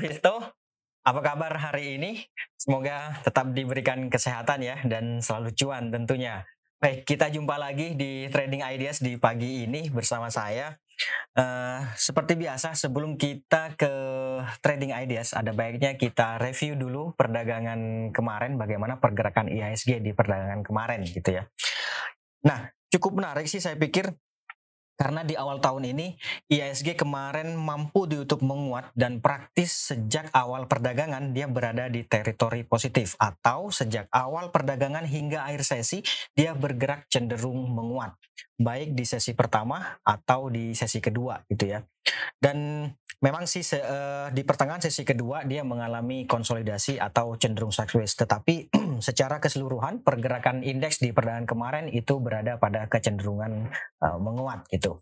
Visto. Apa kabar hari ini? Semoga tetap diberikan kesehatan ya dan selalu cuan tentunya. Baik, kita jumpa lagi di Trading Ideas di pagi ini bersama saya. Uh, seperti biasa, sebelum kita ke Trading Ideas, ada baiknya kita review dulu perdagangan kemarin, bagaimana pergerakan IHSG di perdagangan kemarin gitu ya. Nah, cukup menarik sih saya pikir karena di awal tahun ini IISG kemarin mampu ditutup menguat dan praktis sejak awal perdagangan dia berada di teritori positif atau sejak awal perdagangan hingga akhir sesi dia bergerak cenderung menguat baik di sesi pertama atau di sesi kedua gitu ya. Dan memang sih se, uh, di pertengahan sesi kedua dia mengalami konsolidasi atau cenderung sideways tetapi secara keseluruhan pergerakan indeks di perdagangan kemarin itu berada pada kecenderungan uh, menguat gitu.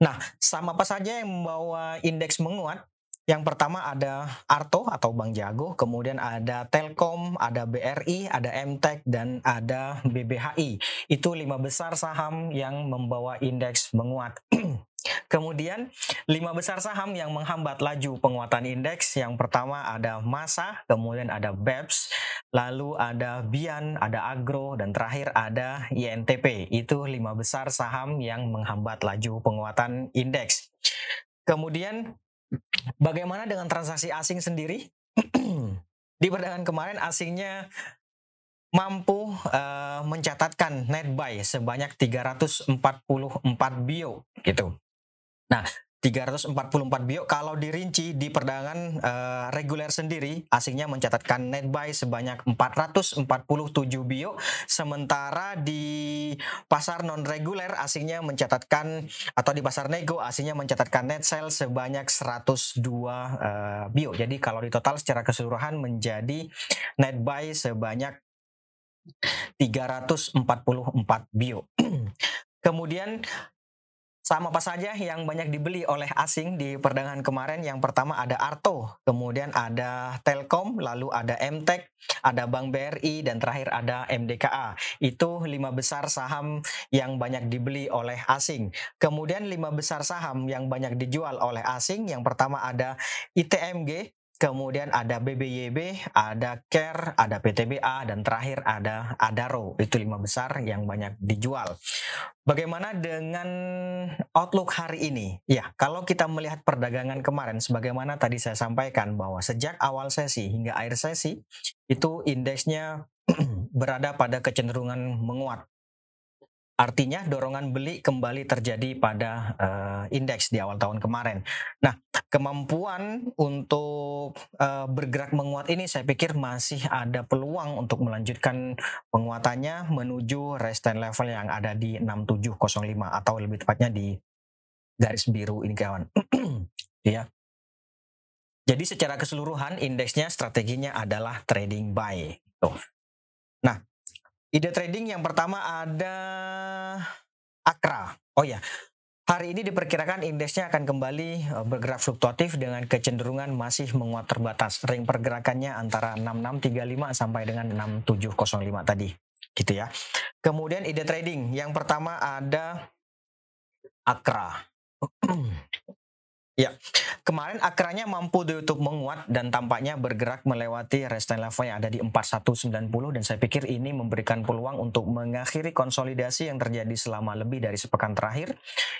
Nah, sama apa saja yang membawa indeks menguat? Yang pertama ada Arto atau Bank Jago, kemudian ada Telkom, ada BRI, ada MTEK, dan ada BBHI. Itu lima besar saham yang membawa indeks menguat. Kemudian lima besar saham yang menghambat laju penguatan indeks yang pertama ada Masa, kemudian ada BEPS, lalu ada Bian, ada Agro, dan terakhir ada INTP. Itu lima besar saham yang menghambat laju penguatan indeks. Kemudian bagaimana dengan transaksi asing sendiri? Di perdagangan kemarin asingnya mampu uh, mencatatkan net buy sebanyak 344 bio gitu. Nah, 344 bio kalau dirinci di perdagangan uh, reguler sendiri asingnya mencatatkan net buy sebanyak 447 bio sementara di pasar non reguler asingnya mencatatkan atau di pasar nego asingnya mencatatkan net sell sebanyak 102 uh, eh, bio. Jadi kalau di total secara keseluruhan menjadi net buy sebanyak 344 bio. Kemudian sama apa saja yang banyak dibeli oleh asing di perdagangan kemarin? Yang pertama ada Arto, kemudian ada Telkom, lalu ada MTEK, ada Bank BRI, dan terakhir ada MDKA. Itu lima besar saham yang banyak dibeli oleh asing. Kemudian lima besar saham yang banyak dijual oleh asing. Yang pertama ada ITMG, kemudian ada BBYB, ada CARE, ada PTBA, dan terakhir ada Adaro. Itu lima besar yang banyak dijual. Bagaimana dengan outlook hari ini? Ya, kalau kita melihat perdagangan kemarin, sebagaimana tadi saya sampaikan bahwa sejak awal sesi hingga akhir sesi, itu indeksnya berada pada kecenderungan menguat. Artinya dorongan beli kembali terjadi pada uh, indeks di awal tahun kemarin. Nah, kemampuan untuk uh, bergerak menguat ini saya pikir masih ada peluang untuk melanjutkan penguatannya menuju resistance level yang ada di 6705 atau lebih tepatnya di garis biru ini kawan. ya. Jadi secara keseluruhan indeksnya strateginya adalah trading buy. Tuh. Nah, Ide trading yang pertama ada Akra. Oh ya, hari ini diperkirakan indeksnya akan kembali eh, bergerak fluktuatif dengan kecenderungan masih menguat terbatas. Ring pergerakannya antara 6635 sampai dengan 6705 tadi. Gitu ya. Kemudian ide trading yang pertama ada Akra. Ya, kemarin akranya mampu ditutup menguat dan tampaknya bergerak melewati resistance level yang ada di 4190 dan saya pikir ini memberikan peluang untuk mengakhiri konsolidasi yang terjadi selama lebih dari sepekan terakhir.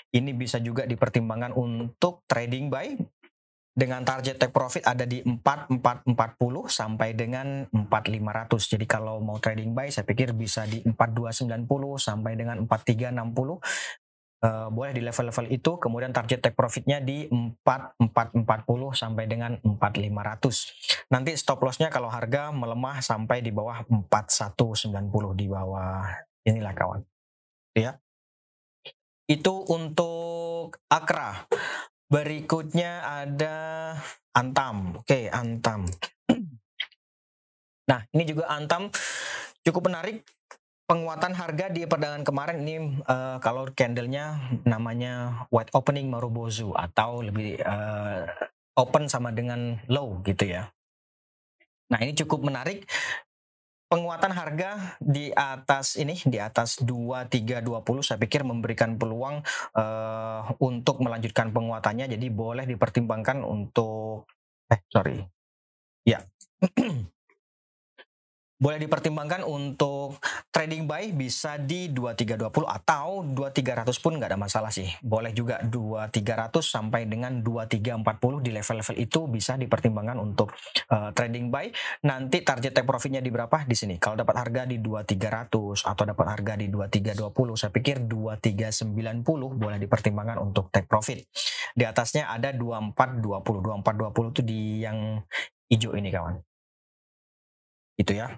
Ini bisa juga dipertimbangkan untuk trading buy dengan target take profit ada di 4440 sampai dengan 4500. Jadi kalau mau trading buy saya pikir bisa di 4290 sampai dengan 4360 uh, boleh di level-level itu kemudian target take profitnya di 4440 sampai dengan 4500 nanti stop lossnya kalau harga melemah sampai di bawah 4190 di bawah. Inilah kawan. Ya. Itu untuk Akra berikutnya ada Antam. Oke Antam. Nah ini juga Antam. Cukup menarik penguatan harga di perdagangan kemarin ini uh, kalau candlenya namanya white opening Marubozu atau lebih uh, open sama dengan low gitu ya. Nah ini cukup menarik. Penguatan harga di atas ini di atas 2320 saya pikir memberikan peluang uh, untuk melanjutkan penguatannya. Jadi boleh dipertimbangkan untuk eh sorry. Ya boleh dipertimbangkan untuk trading buy bisa di 2320 atau 2300 pun nggak ada masalah sih. Boleh juga 2300 sampai dengan 2340 di level-level itu bisa dipertimbangkan untuk uh, trading buy. Nanti target take profitnya di berapa? Di sini. Kalau dapat harga di 2300 atau dapat harga di 2320, saya pikir 2390 boleh dipertimbangkan untuk take profit. Di atasnya ada 2420. 2420 itu di yang hijau ini kawan. Itu ya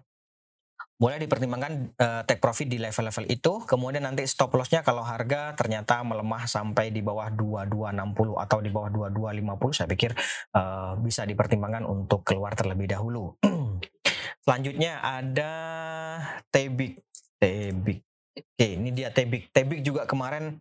boleh dipertimbangkan uh, take profit di level-level itu. Kemudian nanti stop lossnya kalau harga ternyata melemah sampai di bawah 2260 atau di bawah 2250 saya pikir uh, bisa dipertimbangkan untuk keluar terlebih dahulu. Selanjutnya ada Tebik Tebik oke ini dia Tebik Tebik juga kemarin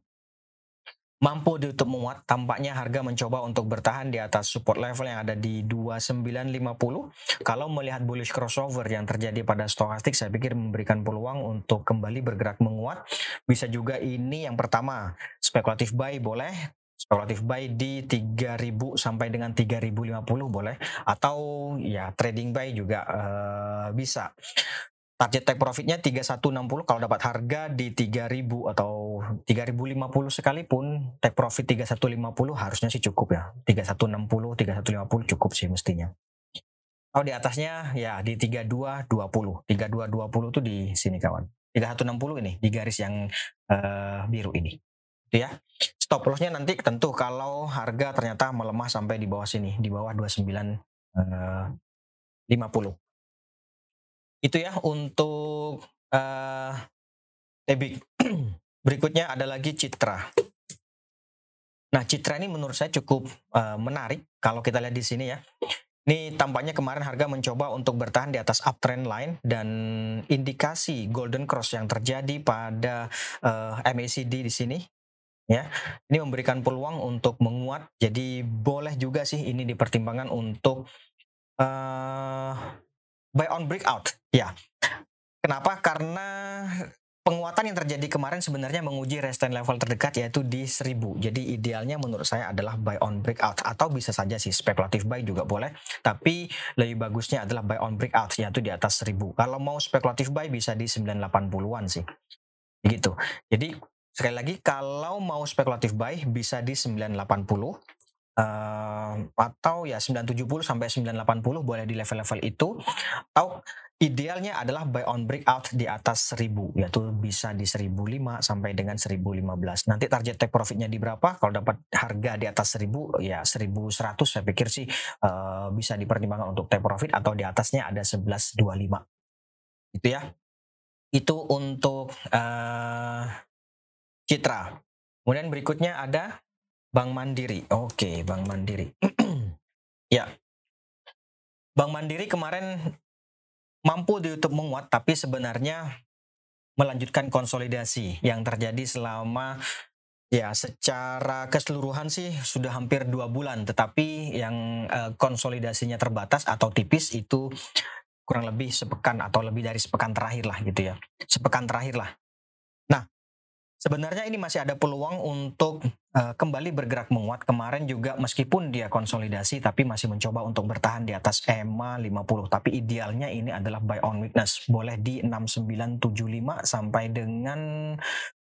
mampu ditutup menguat. Tampaknya harga mencoba untuk bertahan di atas support level yang ada di 2950. Kalau melihat bullish crossover yang terjadi pada stokastik, saya pikir memberikan peluang untuk kembali bergerak menguat. Bisa juga ini yang pertama, spekulatif buy boleh, spekulatif buy di 3000 sampai dengan 3050 boleh atau ya trading buy juga uh, bisa. Target take profitnya 3160 kalau dapat harga di 3000 atau 3050 sekalipun take profit 3150 harusnya sih cukup ya. 3160, 3150 cukup sih mestinya. Kalau di atasnya ya di 3220. 3220 tuh di sini kawan. 3160 ini di garis yang uh, biru ini. Itu ya. Stop lossnya nanti tentu kalau harga ternyata melemah sampai di bawah sini, di bawah 29 uh, 50 itu ya untuk uh, Tebik. Berikutnya ada lagi Citra. Nah, Citra ini menurut saya cukup uh, menarik kalau kita lihat di sini ya. Ini tampaknya kemarin harga mencoba untuk bertahan di atas uptrend line dan indikasi golden cross yang terjadi pada uh, eh, MACD di sini ya. Ini memberikan peluang untuk menguat. Jadi boleh juga sih ini dipertimbangkan untuk uh, buy on breakout. Ya. Kenapa? Karena penguatan yang terjadi kemarin sebenarnya menguji resistance level terdekat yaitu di 1000. Jadi idealnya menurut saya adalah buy on breakout atau bisa saja sih spekulatif buy juga boleh, tapi lebih bagusnya adalah buy on breakout yaitu di atas 1000. Kalau mau spekulatif buy bisa di 980-an sih. Begitu. Jadi sekali lagi kalau mau spekulatif buy bisa di 980 uh, atau ya 970 sampai 980 boleh di level-level itu. Atau idealnya adalah buy on breakout di atas 1000 yaitu bisa di 1005 sampai dengan 1015 nanti target take profitnya di berapa? Kalau dapat harga di atas 1000 ya 1100 saya pikir sih uh, bisa dipertimbangkan untuk take profit atau di atasnya ada 1125 itu ya. Itu untuk uh, Citra. Kemudian berikutnya ada Bank Mandiri. Oke, Bank Mandiri. ya. Bank Mandiri kemarin mampu di YouTube menguat tapi sebenarnya melanjutkan konsolidasi yang terjadi selama ya secara keseluruhan sih sudah hampir dua bulan tetapi yang uh, konsolidasinya terbatas atau tipis itu kurang lebih sepekan atau lebih dari sepekan terakhir lah gitu ya sepekan terakhir lah Sebenarnya ini masih ada peluang untuk uh, kembali bergerak menguat. Kemarin juga meskipun dia konsolidasi tapi masih mencoba untuk bertahan di atas EMA 50. Tapi idealnya ini adalah buy on weakness. Boleh di 6975 sampai dengan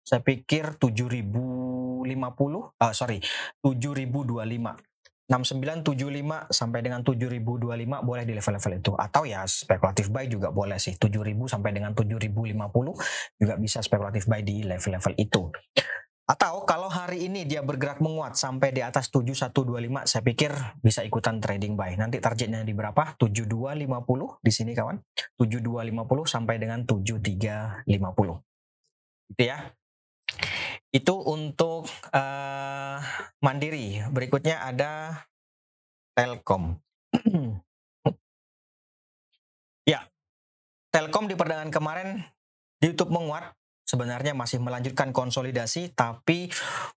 saya pikir 7050 uh, eh, sorry 7025 6975 sampai dengan 7025 boleh di level-level itu atau ya spekulatif buy juga boleh sih 7000 sampai dengan 7050 juga bisa spekulatif buy di level-level itu. Atau kalau hari ini dia bergerak menguat sampai di atas 7125 saya pikir bisa ikutan trading buy. Nanti targetnya di berapa? 7250 di sini kawan. 7250 sampai dengan 7350. Itu ya. Itu untuk uh, Mandiri. Berikutnya ada Telkom. ya, Telkom di perdagangan kemarin di YouTube menguat. Sebenarnya masih melanjutkan konsolidasi, tapi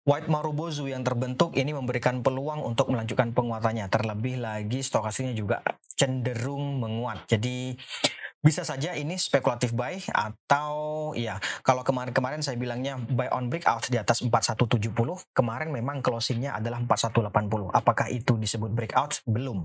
White Marubozu yang terbentuk ini memberikan peluang untuk melanjutkan penguatannya. Terlebih lagi stokastiknya juga cenderung menguat. Jadi bisa saja ini spekulatif buy atau ya kalau kemarin-kemarin saya bilangnya buy on breakout di atas 4170 kemarin memang closingnya adalah 4180 apakah itu disebut breakout? Belum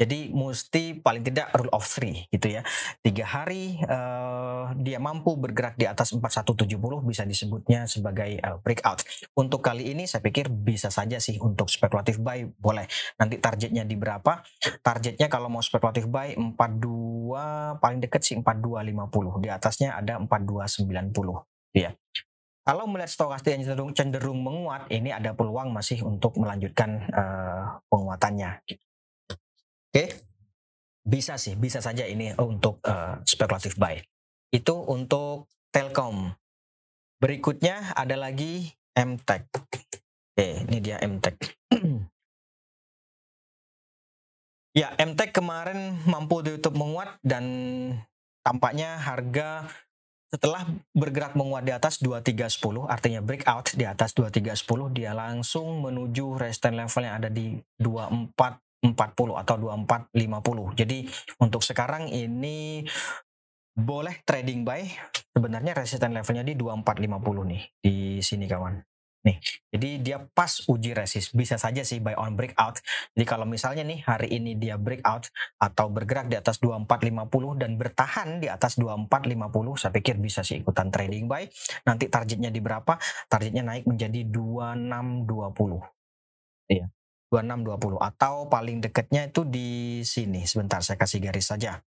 jadi mesti paling tidak rule of three gitu ya. Tiga hari uh, dia mampu bergerak di atas 4170 bisa disebutnya sebagai uh, breakout. Untuk kali ini saya pikir bisa saja sih untuk spekulatif buy boleh. Nanti targetnya di berapa? Targetnya kalau mau spekulatif buy 42 paling dekat sih 4250 di atasnya ada 4290 ya kalau melihat stokastik yang cenderung, cenderung menguat ini ada peluang masih untuk melanjutkan uh, penguatannya oke? Bisa sih bisa saja ini untuk uh, spekulatif buy. Itu untuk Telkom. Berikutnya ada lagi MTech oke ini dia MTech Ya, MTech kemarin mampu ditutup menguat dan tampaknya harga setelah bergerak menguat di atas 2310 artinya breakout di atas 2310 dia langsung menuju resistance level yang ada di 2440 atau 2450. Jadi untuk sekarang ini boleh trading buy sebenarnya resistance levelnya di 2450 nih di sini kawan. Nih, jadi dia pas uji resist. Bisa saja sih buy on breakout. Jadi kalau misalnya nih hari ini dia breakout atau bergerak di atas 2450 dan bertahan di atas 2450, saya pikir bisa sih ikutan trading buy. Nanti targetnya di berapa? Targetnya naik menjadi 2620. Iya. 2620 atau paling dekatnya itu di sini. Sebentar saya kasih garis saja.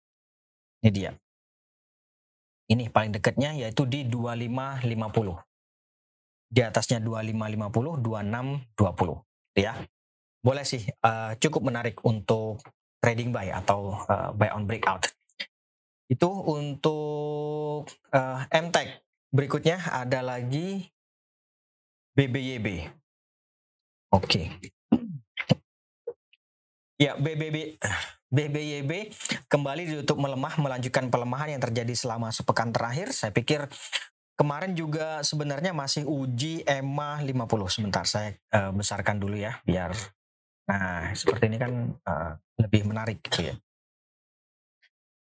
Ini dia. Ini paling dekatnya yaitu di 2550 di atasnya 2550, 2620 ya. Boleh sih uh, cukup menarik untuk trading buy atau uh, buy on breakout. Itu untuk uh, MTech. Berikutnya ada lagi BBYB. Oke. Ya, BBB BBYB kembali ditutup melemah melanjutkan pelemahan yang terjadi selama sepekan terakhir. Saya pikir Kemarin juga sebenarnya masih uji EMA 50. Sebentar saya uh, besarkan dulu ya biar nah seperti ini kan uh, lebih menarik gitu ya.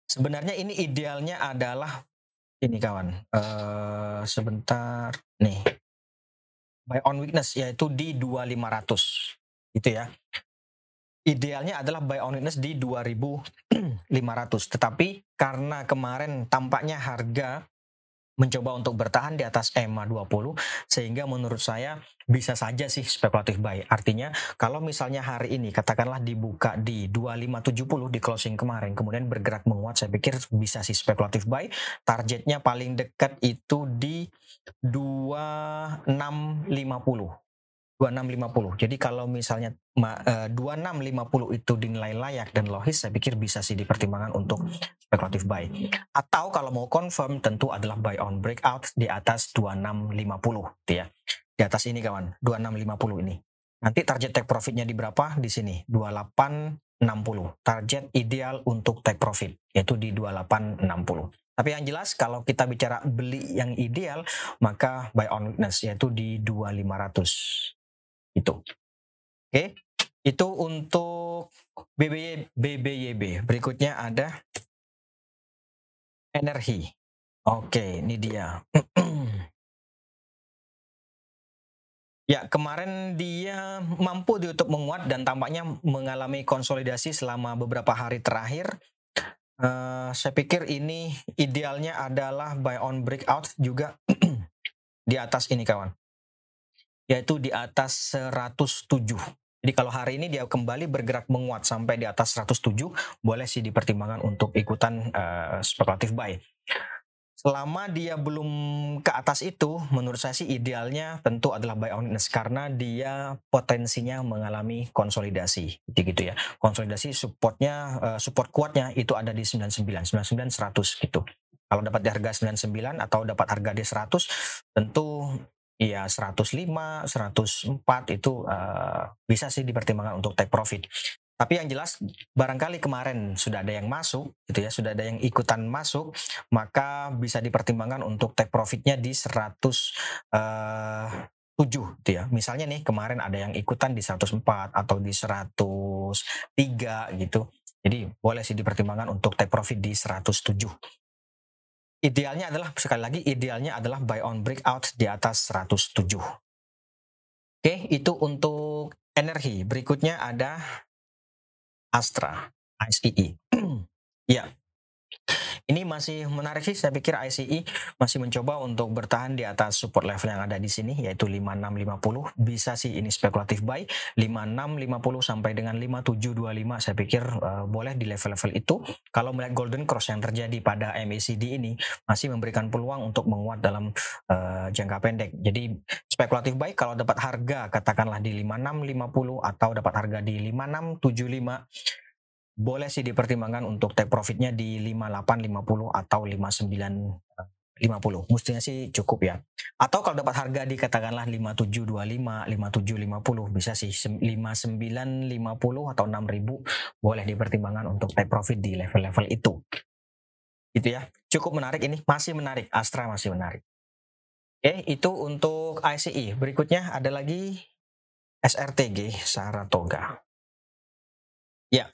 Sebenarnya ini idealnya adalah ini kawan. Uh, sebentar nih. Buy on weakness yaitu di 2500. Itu ya. Idealnya adalah buy on weakness di 2500. Tetapi karena kemarin tampaknya harga mencoba untuk bertahan di atas EMA 20 sehingga menurut saya bisa saja sih spekulatif buy. Artinya kalau misalnya hari ini katakanlah dibuka di 2570 di closing kemarin kemudian bergerak menguat saya pikir bisa sih spekulatif buy. Targetnya paling dekat itu di 2650 2650. Jadi kalau misalnya uh, 2650 itu dinilai layak dan logis, saya pikir bisa sih dipertimbangkan untuk spekulatif buy. Atau kalau mau confirm tentu adalah buy on breakout di atas 2650 gitu ya. Di atas ini kawan, 2650 ini. Nanti target take profitnya di berapa? Di sini, 2860. Target ideal untuk take profit yaitu di 2860. Tapi yang jelas kalau kita bicara beli yang ideal, maka buy on weakness yaitu di 2500. Itu. Oke. Itu untuk BBY, BBYB. Berikutnya ada energi. Oke, ini dia. ya, kemarin dia mampu ditutup menguat dan tampaknya mengalami konsolidasi selama beberapa hari terakhir. Uh, saya pikir ini idealnya adalah buy on breakout juga di atas ini kawan yaitu di atas 107. Jadi kalau hari ini dia kembali bergerak menguat sampai di atas 107, boleh sih dipertimbangkan untuk ikutan uh, spekulatif buy. Selama dia belum ke atas itu, menurut saya sih idealnya tentu adalah buy on weakness karena dia potensinya mengalami konsolidasi, gitu, ya. Konsolidasi supportnya, uh, support kuatnya itu ada di 99, 99, 100 gitu. Kalau dapat di harga 99 atau dapat harga di 100, tentu Iya 105, 104 itu uh, bisa sih dipertimbangkan untuk take profit. Tapi yang jelas barangkali kemarin sudah ada yang masuk gitu ya, sudah ada yang ikutan masuk, maka bisa dipertimbangkan untuk take profitnya di 100 uh, 7 gitu ya. Misalnya nih kemarin ada yang ikutan di 104 atau di 103 gitu. Jadi boleh sih dipertimbangkan untuk take profit di 107. Idealnya adalah sekali lagi idealnya adalah buy on breakout di atas 107. Oke, itu untuk energi. Berikutnya ada Astra, ICE. ya, ini masih menarik sih, saya pikir ICE masih mencoba untuk bertahan di atas support level yang ada di sini, yaitu 5650. Bisa sih ini spekulatif buy, 5650 sampai dengan 5725, saya pikir uh, boleh di level-level itu. Kalau melihat golden cross yang terjadi pada MACD ini, masih memberikan peluang untuk menguat dalam uh, jangka pendek. Jadi spekulatif buy kalau dapat harga katakanlah di 5650 atau dapat harga di 5675 boleh sih dipertimbangkan untuk take profitnya di 5850 atau 5950. Mestinya sih cukup ya. Atau kalau dapat harga di katakanlah 5725, 5750 bisa sih 5950 atau 6000 boleh dipertimbangkan untuk take profit di level-level itu. Gitu ya. Cukup menarik ini, masih menarik. Astra masih menarik. Oke, itu untuk ICE. Berikutnya ada lagi SRTG Saratoga. Ya,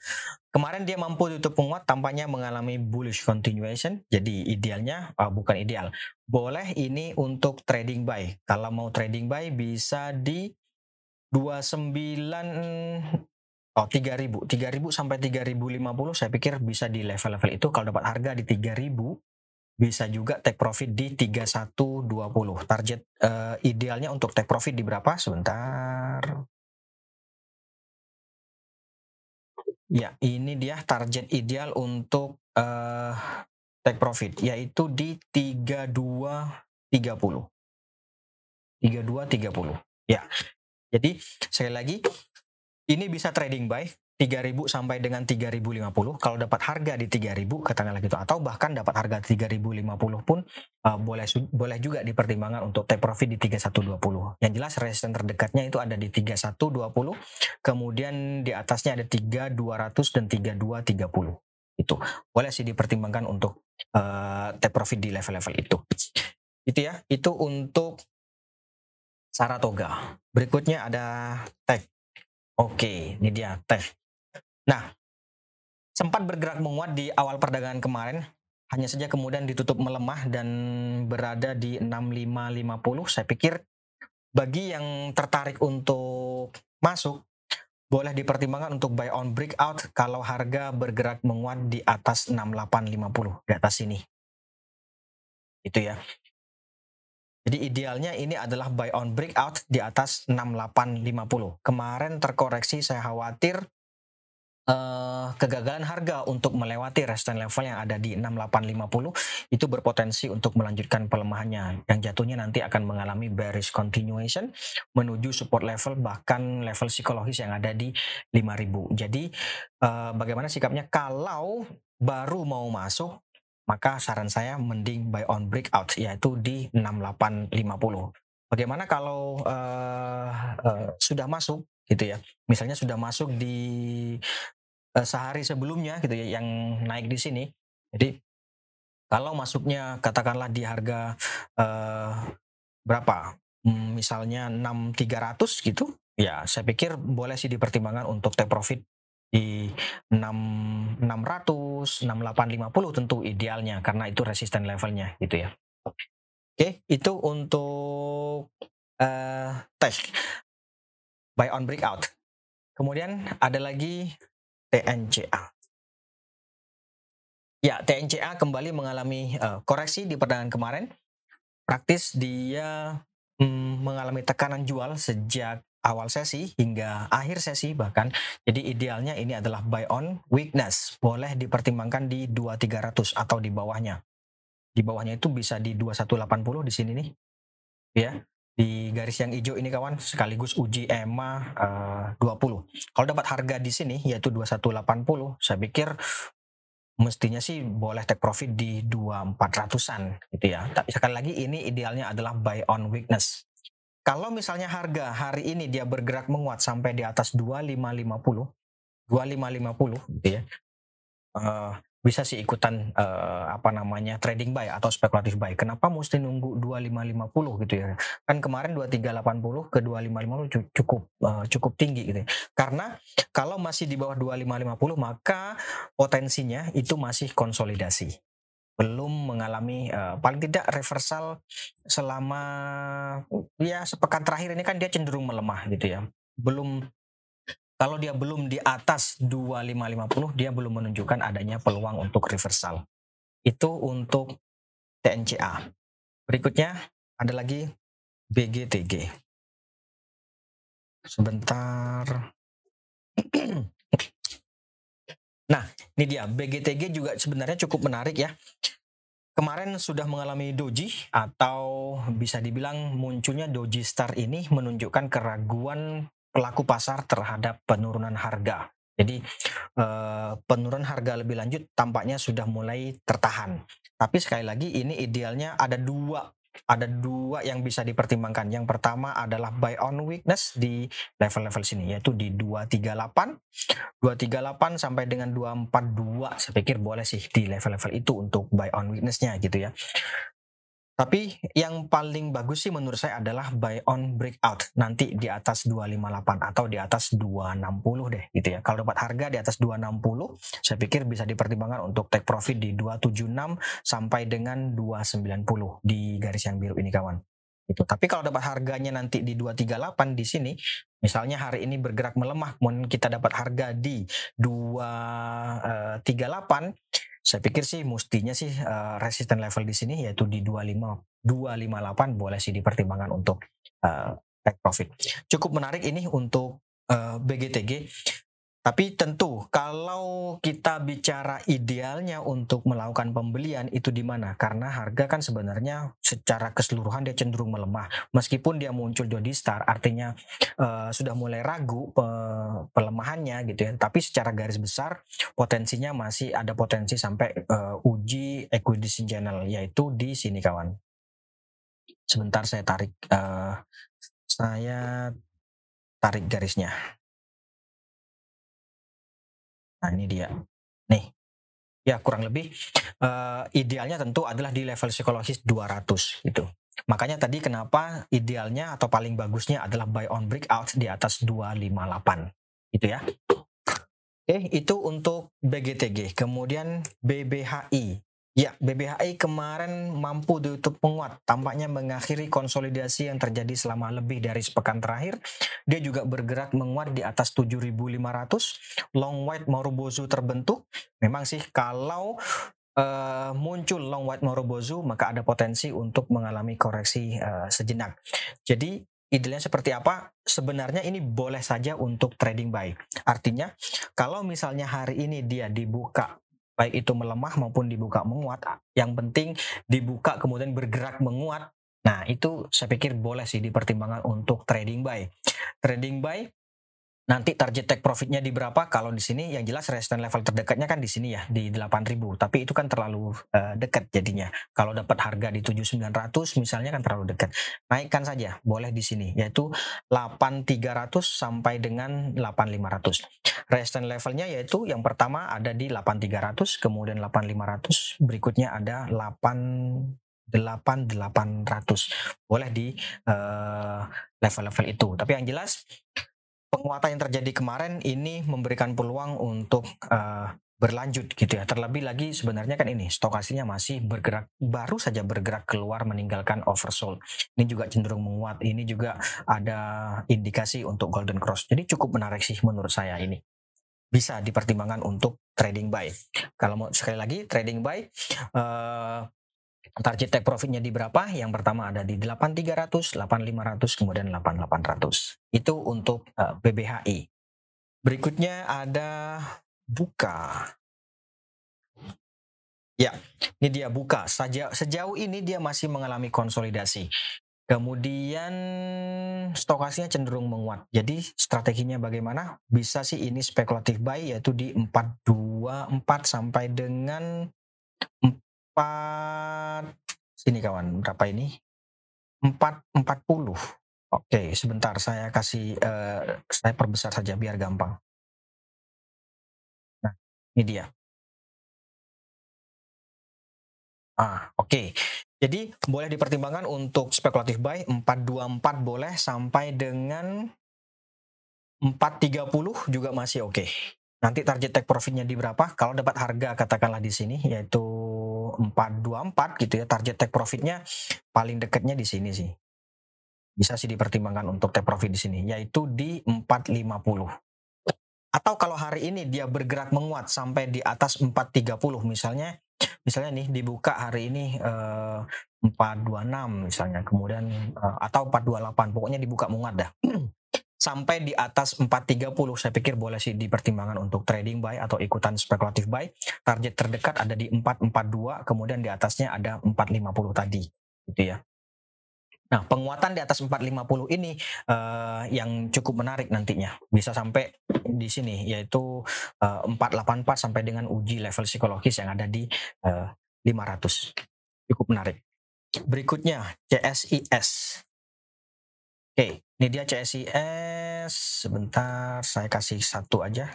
kemarin dia mampu tutup penguat tampaknya mengalami bullish continuation. Jadi idealnya uh, bukan ideal. Boleh ini untuk trading buy. Kalau mau trading buy bisa di 29 oh 3000. 3000 sampai 3050 saya pikir bisa di level-level itu kalau dapat harga di 3000 bisa juga take profit di 3120. Target uh, idealnya untuk take profit di berapa? Sebentar. Ya, ini dia target ideal untuk uh, take profit yaitu di 3230. 3230. Ya. Jadi sekali lagi ini bisa trading buy 3000 sampai dengan 3050 kalau dapat harga di 3000 katakanlah gitu. Atau bahkan dapat harga 3050 pun uh, boleh boleh juga dipertimbangkan untuk take profit di 3120 yang jelas resisten terdekatnya itu ada di 3120 kemudian di atasnya ada 3200 dan 3230 itu. Boleh sih dipertimbangkan untuk uh, take profit di level-level itu. Itu ya. Itu untuk Saratoga. Berikutnya ada tech. Oke, ini dia tech. Nah, sempat bergerak menguat di awal perdagangan kemarin, hanya saja kemudian ditutup melemah dan berada di 6550. Saya pikir bagi yang tertarik untuk masuk boleh dipertimbangkan untuk buy on breakout kalau harga bergerak menguat di atas 6850 di atas sini. Itu ya. Jadi idealnya ini adalah buy on breakout di atas 6850. Kemarin terkoreksi saya khawatir uh, kegagalan harga untuk melewati resistance level yang ada di 6850 itu berpotensi untuk melanjutkan pelemahannya yang jatuhnya nanti akan mengalami bearish continuation menuju support level bahkan level psikologis yang ada di 5000. Jadi uh, bagaimana sikapnya kalau baru mau masuk maka saran saya mending buy on breakout yaitu di 6850. Bagaimana kalau uh, uh, sudah masuk gitu ya. Misalnya sudah masuk di uh, sehari sebelumnya gitu ya yang naik di sini. Jadi kalau masuknya katakanlah di harga uh, berapa? Hmm, misalnya 6300 gitu. Ya, saya pikir boleh sih dipertimbangkan untuk take profit di 6 600, 6850 tentu idealnya karena itu resisten levelnya gitu ya. Oke, itu untuk uh, tes buy on breakout. Kemudian ada lagi TNCA. Ya, TNCA kembali mengalami uh, koreksi di perdagangan kemarin. Praktis dia mm, mengalami tekanan jual sejak awal sesi hingga akhir sesi bahkan. Jadi idealnya ini adalah buy on weakness. Boleh dipertimbangkan di 2300 atau di bawahnya. Di bawahnya itu bisa di 2180 di sini nih. Ya di garis yang hijau ini kawan sekaligus uji EMA uh, 20. Kalau dapat harga di sini yaitu 2180, saya pikir mestinya sih boleh take profit di 2400-an gitu ya. Tapi sekali lagi ini idealnya adalah buy on weakness. Kalau misalnya harga hari ini dia bergerak menguat sampai di atas 2550, 2550 gitu ya. Uh, bisa sih ikutan uh, apa namanya trading buy atau spekulatif buy. Kenapa mesti nunggu 2550 gitu ya? Kan kemarin 2380 ke 2550 cukup uh, cukup tinggi gitu. Ya. Karena kalau masih di bawah 2550 maka potensinya itu masih konsolidasi belum mengalami uh, paling tidak reversal selama ya sepekan terakhir ini kan dia cenderung melemah gitu ya. Belum kalau dia belum di atas 2550 dia belum menunjukkan adanya peluang untuk reversal. Itu untuk TNCA. Berikutnya ada lagi BGTG. Sebentar. Nah, ini dia BGTG juga sebenarnya cukup menarik ya. Kemarin sudah mengalami doji atau bisa dibilang munculnya doji star ini menunjukkan keraguan pelaku pasar terhadap penurunan harga. Jadi eh, penurunan harga lebih lanjut tampaknya sudah mulai tertahan. Tapi sekali lagi ini idealnya ada dua ada dua yang bisa dipertimbangkan. Yang pertama adalah buy on weakness di level-level sini yaitu di 238. 238 sampai dengan 242 saya pikir boleh sih di level-level itu untuk buy on weaknessnya gitu ya. Tapi yang paling bagus sih menurut saya adalah buy on breakout nanti di atas 258 atau di atas 260 deh gitu ya. Kalau dapat harga di atas 260, saya pikir bisa dipertimbangkan untuk take profit di 276 sampai dengan 290 di garis yang biru ini kawan. Itu. Tapi kalau dapat harganya nanti di 238 di sini, misalnya hari ini bergerak melemah, kemudian kita dapat harga di 238 saya pikir sih mestinya sih uh, resisten level di sini yaitu di 25 258 boleh sih dipertimbangkan untuk uh, take profit. Cukup menarik ini untuk uh, BGTG tapi tentu kalau kita bicara idealnya untuk melakukan pembelian itu di mana? Karena harga kan sebenarnya secara keseluruhan dia cenderung melemah. Meskipun dia muncul jadi star artinya uh, sudah mulai ragu pe pelemahannya gitu ya. Tapi secara garis besar potensinya masih ada potensi sampai uh, uji equidistant channel yaitu di sini kawan. Sebentar saya tarik uh, saya tarik garisnya. Nah ini dia. Nih, ya kurang lebih uh, idealnya tentu adalah di level psikologis 200 gitu. Makanya tadi kenapa idealnya atau paling bagusnya adalah buy on breakout di atas 258 gitu ya. Oke, itu untuk BGTG. Kemudian BBHI Ya, BBHI kemarin mampu ditutup menguat, tampaknya mengakhiri konsolidasi yang terjadi selama lebih dari sepekan terakhir. Dia juga bergerak menguat di atas 7.500, long white Marubozu terbentuk. Memang sih kalau uh, muncul long white Marubozu, maka ada potensi untuk mengalami koreksi uh, sejenak. Jadi idealnya seperti apa? Sebenarnya ini boleh saja untuk trading buy. Artinya, kalau misalnya hari ini dia dibuka baik itu melemah maupun dibuka menguat. Yang penting dibuka kemudian bergerak menguat. Nah, itu saya pikir boleh sih dipertimbangkan untuk trading buy. Trading buy Nanti target take profitnya di berapa? Kalau di sini yang jelas resistance level terdekatnya kan di sini ya di 8000. Tapi itu kan terlalu uh, dekat jadinya. Kalau dapat harga di 7900 misalnya kan terlalu dekat. Naikkan saja, boleh di sini yaitu 8300 sampai dengan 8500. Resistance levelnya yaitu yang pertama ada di 8300, kemudian 8500, berikutnya ada 8 8800 boleh di uh, level-level itu. Tapi yang jelas penguatan yang terjadi kemarin ini memberikan peluang untuk uh, berlanjut gitu ya. Terlebih lagi sebenarnya kan ini stokasinya masih bergerak baru saja bergerak keluar meninggalkan oversold. Ini juga cenderung menguat. Ini juga ada indikasi untuk golden cross. Jadi cukup menarik sih menurut saya ini. Bisa dipertimbangkan untuk trading buy. Kalau mau sekali lagi trading buy uh, Target take profitnya di berapa? Yang pertama ada di 8300, 8500, kemudian 8800. Itu untuk uh, eh, BBHI. Berikutnya ada buka. Ya, ini dia buka. Saja sejauh ini dia masih mengalami konsolidasi. Kemudian stokasinya cenderung menguat. Jadi strateginya bagaimana? Bisa sih ini spekulatif buy yaitu di 424 sampai dengan 4 sini kawan, berapa ini? 4 40. Oke, sebentar saya kasih uh, saya perbesar saja biar gampang. Nah, ini dia. Ah, oke. Jadi boleh dipertimbangkan untuk spekulatif buy 424 boleh sampai dengan 430 juga masih oke. Okay. Nanti target take profitnya di berapa? Kalau dapat harga katakanlah di sini yaitu 424 gitu ya. Target take profitnya paling dekatnya di sini sih. Bisa sih dipertimbangkan untuk take profit di sini yaitu di 450. Atau kalau hari ini dia bergerak menguat sampai di atas 430 misalnya misalnya nih dibuka hari ini eh, 426 misalnya kemudian eh, atau 428 pokoknya dibuka menguat dah sampai di atas 430 saya pikir boleh sih dipertimbangkan untuk trading buy atau ikutan spekulatif buy target terdekat ada di 442 kemudian di atasnya ada 450 tadi gitu ya Nah, penguatan di atas 450 ini uh, yang cukup menarik nantinya. Bisa sampai di sini yaitu uh, eh, 484 sampai dengan uji level psikologis yang ada di uh, eh, 500. Cukup menarik. Berikutnya CSIS. Oke, ini dia CSIS. Sebentar, saya kasih satu aja.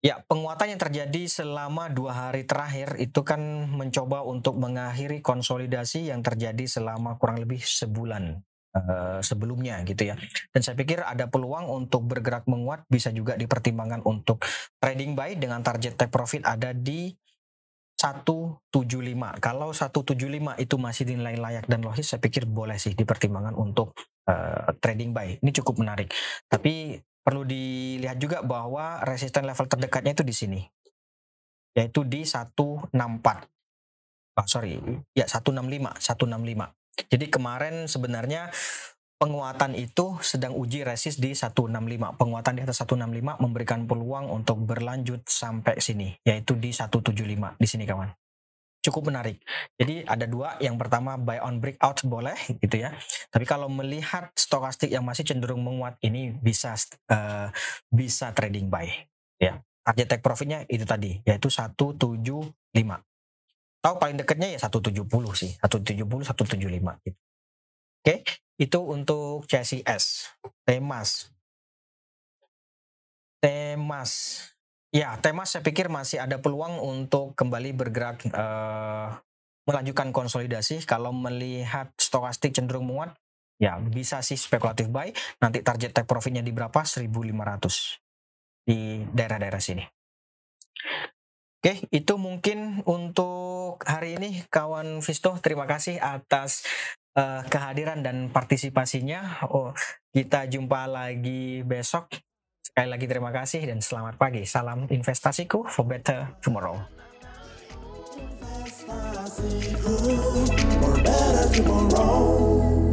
Ya, penguatan yang terjadi selama dua hari terakhir itu kan mencoba untuk mengakhiri konsolidasi yang terjadi selama kurang lebih sebulan uh, sebelumnya gitu ya. Dan saya pikir ada peluang untuk bergerak menguat bisa juga dipertimbangkan untuk trading buy dengan target take profit ada di 175. Kalau 175 itu masih dinilai layak dan logis, saya pikir boleh sih dipertimbangkan untuk uh, trading buy. Ini cukup menarik. Tapi perlu dilihat juga bahwa resisten level terdekatnya itu di sini yaitu di 164 oh, sorry ya 165 165 jadi kemarin sebenarnya penguatan itu sedang uji resist di 165 penguatan di atas 165 memberikan peluang untuk berlanjut sampai sini yaitu di 175 di sini kawan cukup menarik. Jadi ada dua, yang pertama buy on breakout boleh gitu ya. Tapi kalau melihat stokastik yang masih cenderung menguat ini bisa uh, bisa trading buy ya. Target take profitnya itu tadi yaitu 175. Tahu paling dekatnya ya 170 sih, 170 175 gitu. Oke, itu untuk CSIS. Temas. Temas. Ya, tema saya pikir masih ada peluang untuk kembali bergerak uh, melanjutkan konsolidasi. Kalau melihat stokastik cenderung menguat, ya bisa sih spekulatif buy. Nanti target take profitnya di berapa? 1.500 di daerah-daerah sini. Oke, itu mungkin untuk hari ini kawan Visto. Terima kasih atas uh, kehadiran dan partisipasinya. Oh, kita jumpa lagi besok Sekali lagi terima kasih dan selamat pagi. Salam investasiku for better tomorrow. for better tomorrow.